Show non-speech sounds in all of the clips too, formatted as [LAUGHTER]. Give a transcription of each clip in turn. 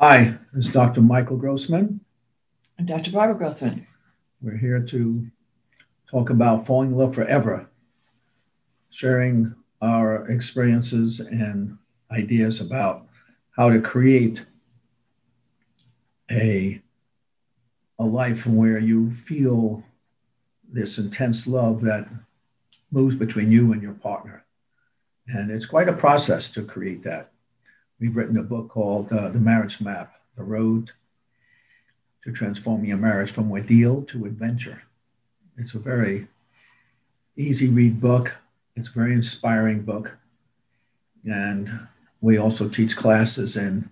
Hi, this is Dr. Michael Grossman. And Dr. Barbara Grossman. We're here to talk about falling in love forever, sharing our experiences and ideas about how to create a, a life where you feel this intense love that moves between you and your partner. And it's quite a process to create that. We've written a book called uh, The Marriage Map The Road to Transforming Your Marriage from Ordeal to Adventure. It's a very easy read book, it's a very inspiring book. And we also teach classes in,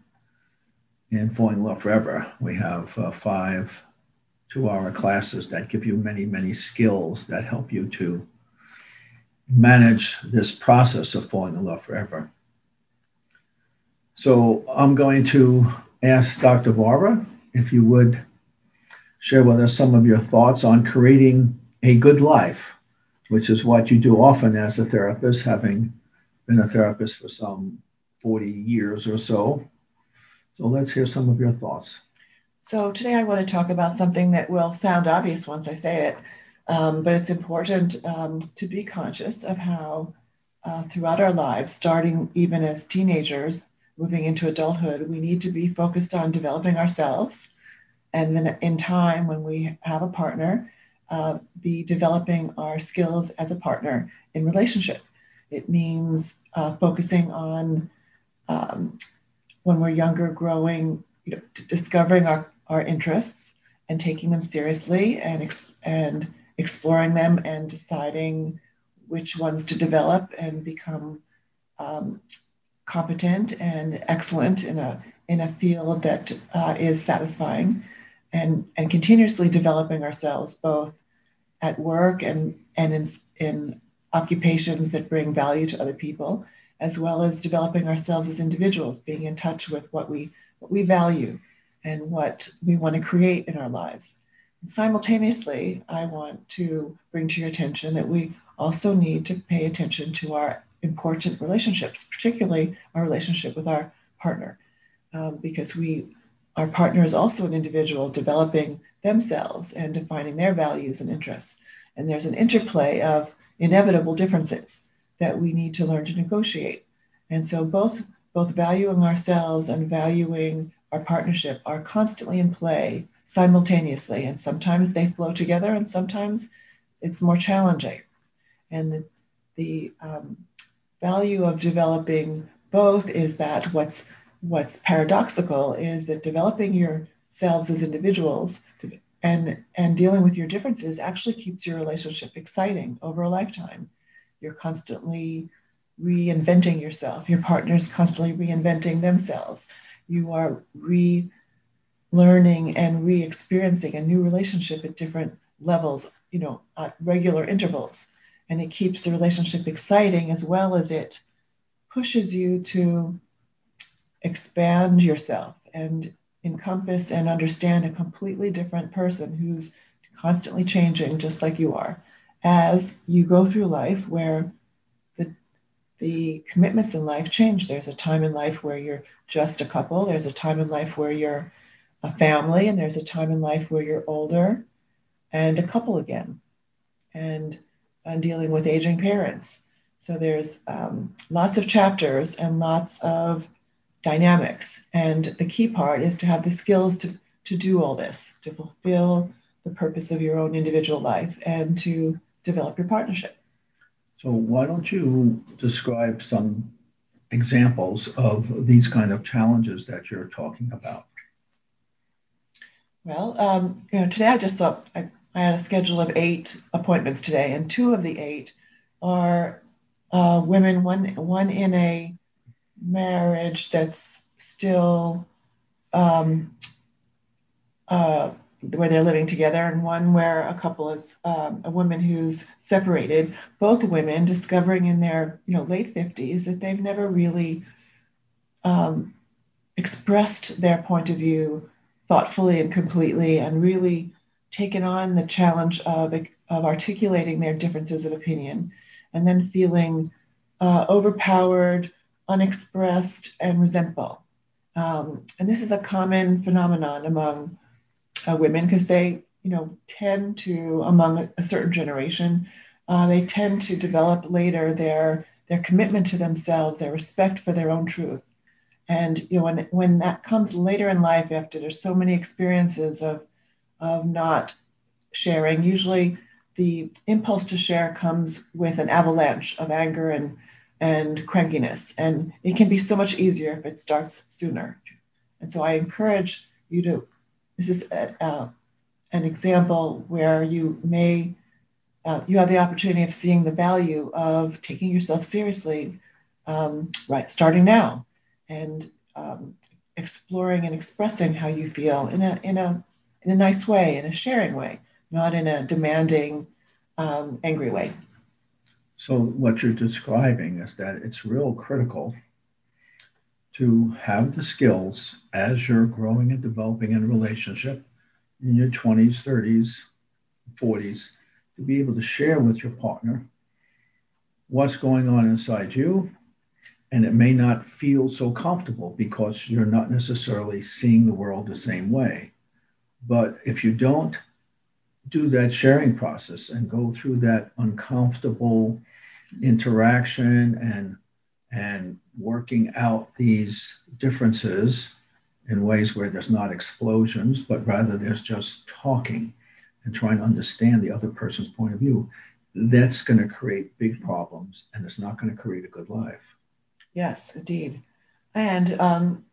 in Falling in Love Forever. We have uh, five two hour classes that give you many, many skills that help you to manage this process of falling in love forever. So I'm going to ask Dr. Barbara if you would share with us some of your thoughts on creating a good life, which is what you do often as a therapist, having been a therapist for some 40 years or so. So let's hear some of your thoughts. So today I want to talk about something that will sound obvious once I say it, um, but it's important um, to be conscious of how uh, throughout our lives, starting even as teenagers, moving into adulthood, we need to be focused on developing ourselves. And then in time, when we have a partner, uh, be developing our skills as a partner in relationship. It means uh, focusing on um, when we're younger, growing, you know, discovering our, our interests and taking them seriously and, ex- and exploring them and deciding which ones to develop and become um, competent and excellent in a in a field that uh, is satisfying and and continuously developing ourselves both at work and and in, in occupations that bring value to other people as well as developing ourselves as individuals being in touch with what we what we value and what we want to create in our lives. And simultaneously i want to bring to your attention that we also need to pay attention to our important relationships, particularly our relationship with our partner, um, because we, our partner is also an individual developing themselves and defining their values and interests. And there's an interplay of inevitable differences that we need to learn to negotiate. And so both both valuing ourselves and valuing our partnership are constantly in play simultaneously. And sometimes they flow together, and sometimes it's more challenging. And the, the um, value of developing both is that what's what's paradoxical is that developing yourselves as individuals and and dealing with your differences actually keeps your relationship exciting over a lifetime. You're constantly reinventing yourself. Your partner's constantly reinventing themselves. You are relearning and re-experiencing a new relationship at different levels you know at regular intervals and it keeps the relationship exciting as well as it pushes you to expand yourself and encompass and understand a completely different person who's constantly changing just like you are. As you go through life where the the commitments in life change there's a time in life where you're just a couple there's a time in life where you're a family and there's a time in life where you're older and a couple again. And on dealing with aging parents. So there's um, lots of chapters and lots of dynamics. And the key part is to have the skills to, to do all this, to fulfill the purpose of your own individual life and to develop your partnership. So why don't you describe some examples of these kind of challenges that you're talking about? Well, um, you know, today I just thought I I had a schedule of eight appointments today, and two of the eight are uh, women, one, one in a marriage that's still um, uh, where they're living together, and one where a couple is um, a woman who's separated. Both women discovering in their you know late fifties that they've never really um, expressed their point of view thoughtfully and completely, and really taken on the challenge of of articulating their differences of opinion, and then feeling uh, overpowered, unexpressed, and resentful. Um, and this is a common phenomenon among uh, women because they, you know, tend to, among a certain generation, uh, they tend to develop later their their commitment to themselves, their respect for their own truth. And you know, when when that comes later in life, after there's so many experiences of of not sharing, usually the impulse to share comes with an avalanche of anger and and crankiness, and it can be so much easier if it starts sooner. And so I encourage you to this is a, uh, an example where you may uh, you have the opportunity of seeing the value of taking yourself seriously um, right starting now and um, exploring and expressing how you feel in a in a in a nice way in a sharing way not in a demanding um, angry way so what you're describing is that it's real critical to have the skills as you're growing and developing in a relationship in your 20s, 30s, 40s to be able to share with your partner what's going on inside you. And it may not feel so comfortable because you're not necessarily seeing the world the same way. But if you don't do that sharing process and go through that uncomfortable interaction and and working out these differences in ways where there's not explosions, but rather there's just talking and trying to understand the other person's point of view, that's going to create big problems and it's not going to create a good life. Yes, indeed. And um,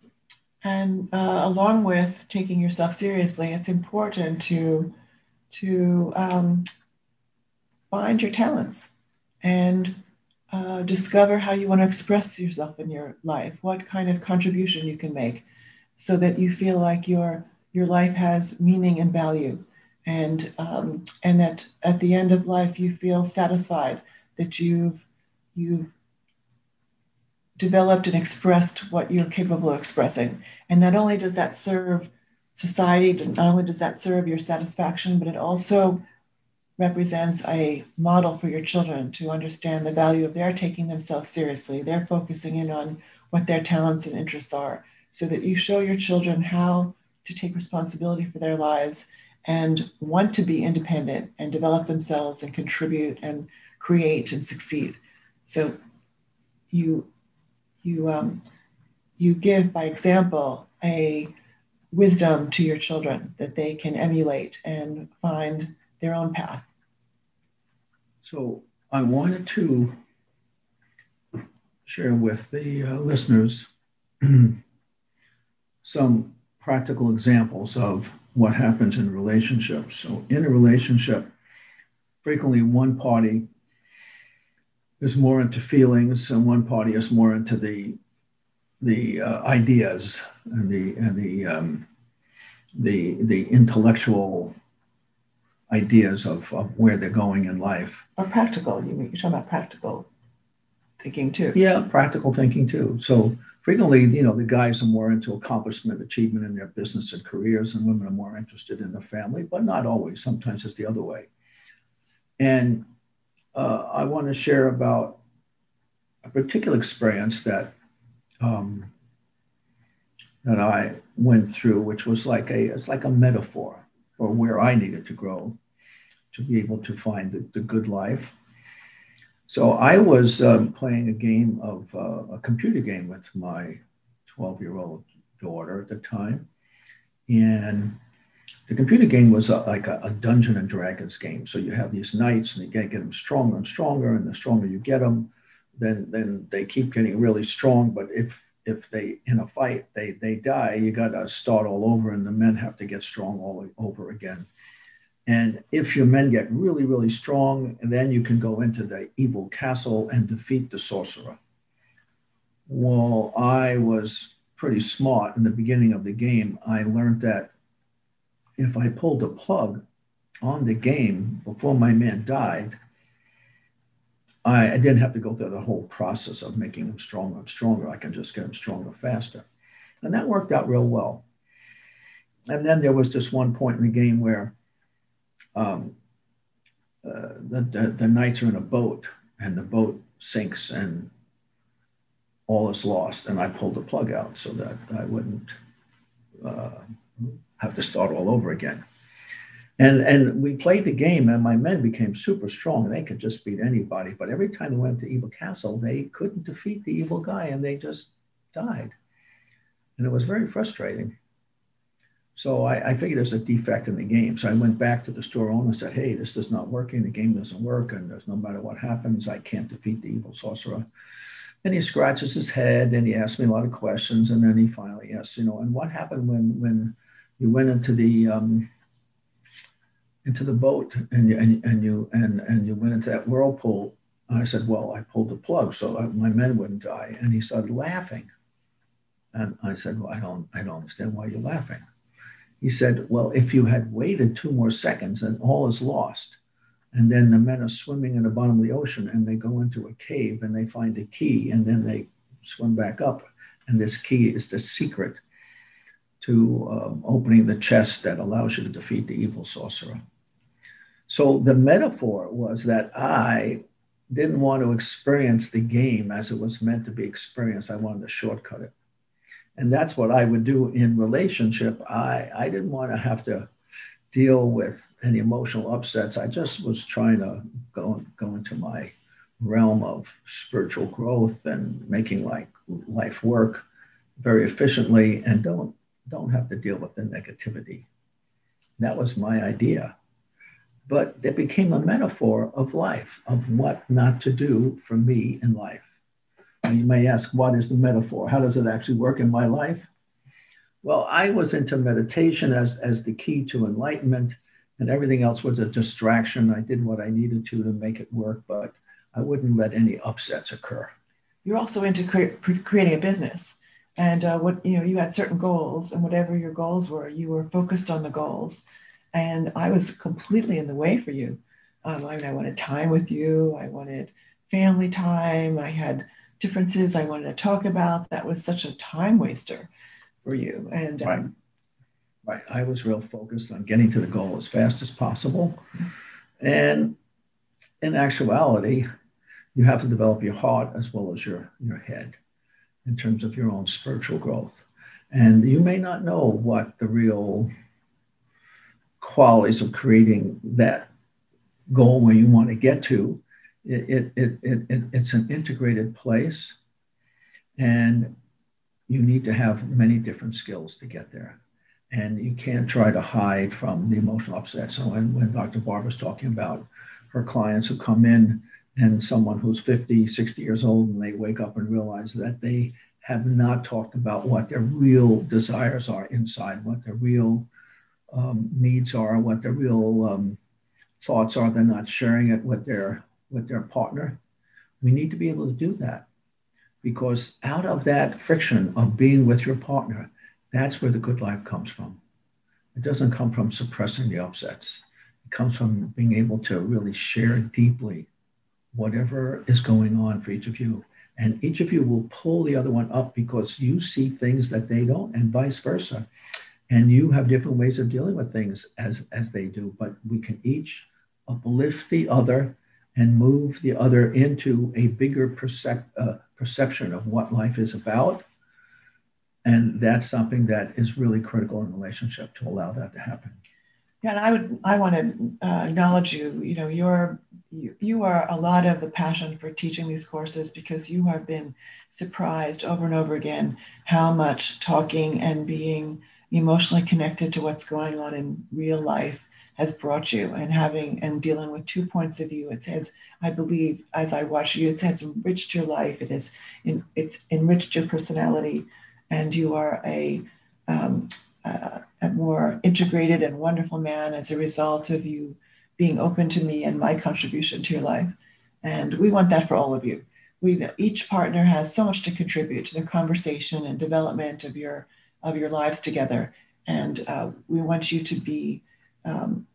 and uh, along with taking yourself seriously, it's important to to um, find your talents and uh, discover how you want to express yourself in your life, what kind of contribution you can make, so that you feel like your your life has meaning and value, and um, and that at the end of life you feel satisfied that you've you've developed and expressed what you're capable of expressing. And not only does that serve society, not only does that serve your satisfaction, but it also represents a model for your children to understand the value of their taking themselves seriously. They're focusing in on what their talents and interests are so that you show your children how to take responsibility for their lives and want to be independent and develop themselves and contribute and create and succeed. So you you um, you give by example a wisdom to your children that they can emulate and find their own path. So I wanted to share with the uh, listeners [CLEARS THROAT] some practical examples of what happens in relationships. So, in a relationship, frequently one party is more into feelings and one party is more into the the uh, ideas and the and the um, the the intellectual ideas of, of where they're going in life. Or practical. You, you're talking about practical thinking too. Yeah, practical thinking too. So frequently, you know, the guys are more into accomplishment, achievement in their business and careers, and women are more interested in the family, but not always. Sometimes it's the other way. And uh, I want to share about a particular experience that um, that I went through, which was like a it's like a metaphor for where I needed to grow to be able to find the, the good life. So I was um, playing a game of uh, a computer game with my 12 year old daughter at the time. And the computer game was a, like a, a, Dungeon and Dragons game. So you have these knights and you get, get them stronger and stronger. And the stronger you get them, then, then they keep getting really strong. But if if they in a fight they they die, you got to start all over, and the men have to get strong all over again. And if your men get really, really strong, then you can go into the evil castle and defeat the sorcerer. while I was pretty smart in the beginning of the game, I learned that if I pulled a plug on the game before my man died, I, I, didn't have to go through the whole process of making him stronger and stronger. I can just get him stronger faster. And that worked out real well. And then there was this one point in the game where um, uh, the, the, the knights are in a boat and the boat sinks and all is lost. And I pulled the plug out so that I wouldn't have to start all over again. And, and we played the game, and my men became super strong. And they could just beat anybody. But every time they went to Evil Castle, they couldn't defeat the evil guy, and they just died. And it was very frustrating. So I, I figured there's a defect in the game. So I went back to the store owner and said, hey, this is not working. The game doesn't work. And there's no matter what happens, I can't defeat the evil sorcerer. And he scratches his head and he asks me a lot of questions. And then he finally asks, you know, and what happened when when you went into the um, into the boat and you and, and you and and you went into that whirlpool? And I said, well, I pulled the plug so my men wouldn't die. And he started laughing. And I said, well, I don't I don't understand why you're laughing. He said, Well, if you had waited two more seconds, then all is lost. And then the men are swimming in the bottom of the ocean and they go into a cave and they find a key and then they swim back up. And this key is the secret to um, opening the chest that allows you to defeat the evil sorcerer. So the metaphor was that I didn't want to experience the game as it was meant to be experienced. I wanted to shortcut it and that's what I would do in relationship. I, I didn't want to have to deal with any emotional upsets. I just was trying to go, go into my realm of spiritual growth and making like life work very efficiently and don't don't have to deal with the negativity. That was my idea. But it became a metaphor of life, of what not to do for me in life. And you may ask, what is the metaphor? How does it actually work in my life? Well, I was into meditation as, as the key to enlightenment, and everything else was a distraction. I did what I needed to to make it work, but I wouldn't let any upsets occur. You're also into cre- creating a business, and uh, what you know, you had certain goals, and whatever your goals were, you were focused on the goals. And I was completely in the way for you. Um, I, mean, I wanted time with you. I wanted family time. I had differences I wanted to talk about. That was such a time waster for you. And um, right. right. I was real focused on getting to the goal as fast as possible. And in actuality, you have to develop your heart as well as your, your head in terms of your own spiritual growth. And you may not know what the real qualities of creating that goal where you want to get to. It, it, it, it, it's an integrated place and you need to have many different skills to get there. And you can't try to hide from the emotional upset. So when, when dr barbara's talking about her clients who come in and someone who's 50 60 years old and they wake up and realize that they have not talked about what their real desires are inside what their real um, needs are what their real um, thoughts are they're not sharing it with their with their partner, we need to be able to do that because out of that friction of being with your partner, that's where the good life comes from. It doesn't come from suppressing the upsets. It comes from being able to really share deeply whatever is going on for each of you. And each of you will pull the other one up because you see things that they don't, and vice versa. And you have different ways of dealing with things as, as they do, but we can each uplift the other and move the other into a bigger percep- uh, perception of what life is about. And that's something that is really critical in relationship to allow that to happen. Yeah, and I would I want to uh, acknowledge you. You know, you're you, you are a lot of the passion for teaching these courses because you have been surprised over and over again how much talking and being emotionally connected to what's going on in real life has brought you and having and dealing with two points of view. It says, I believe as I watch you, it has enriched your life. It has it's enriched your personality, and you are a um, uh, a more integrated and wonderful man as a result of you being open to me and my contribution to your life. And we want that for all of you. we each partner has so much to contribute to the conversation and development of your of your lives together, and uh, we want you to be um,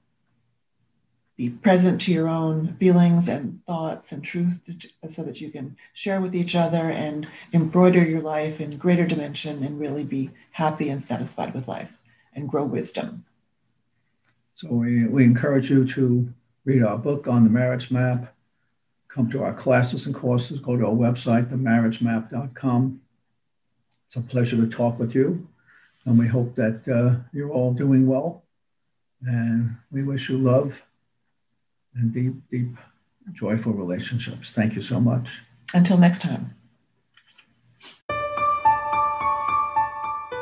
be present to your own feelings and thoughts and truth to, so that you can share with each other and embroider your life in greater dimension and really be happy and satisfied with life and grow wisdom. So we, we encourage you to read our book on the marriage map, come to our classes and courses, go to our website, themarriagemap.com. It's a pleasure to talk with you. And we hope that uh, you're all doing well. And we wish you love and deep, deep, joyful relationships. Thank you so much. Until next time.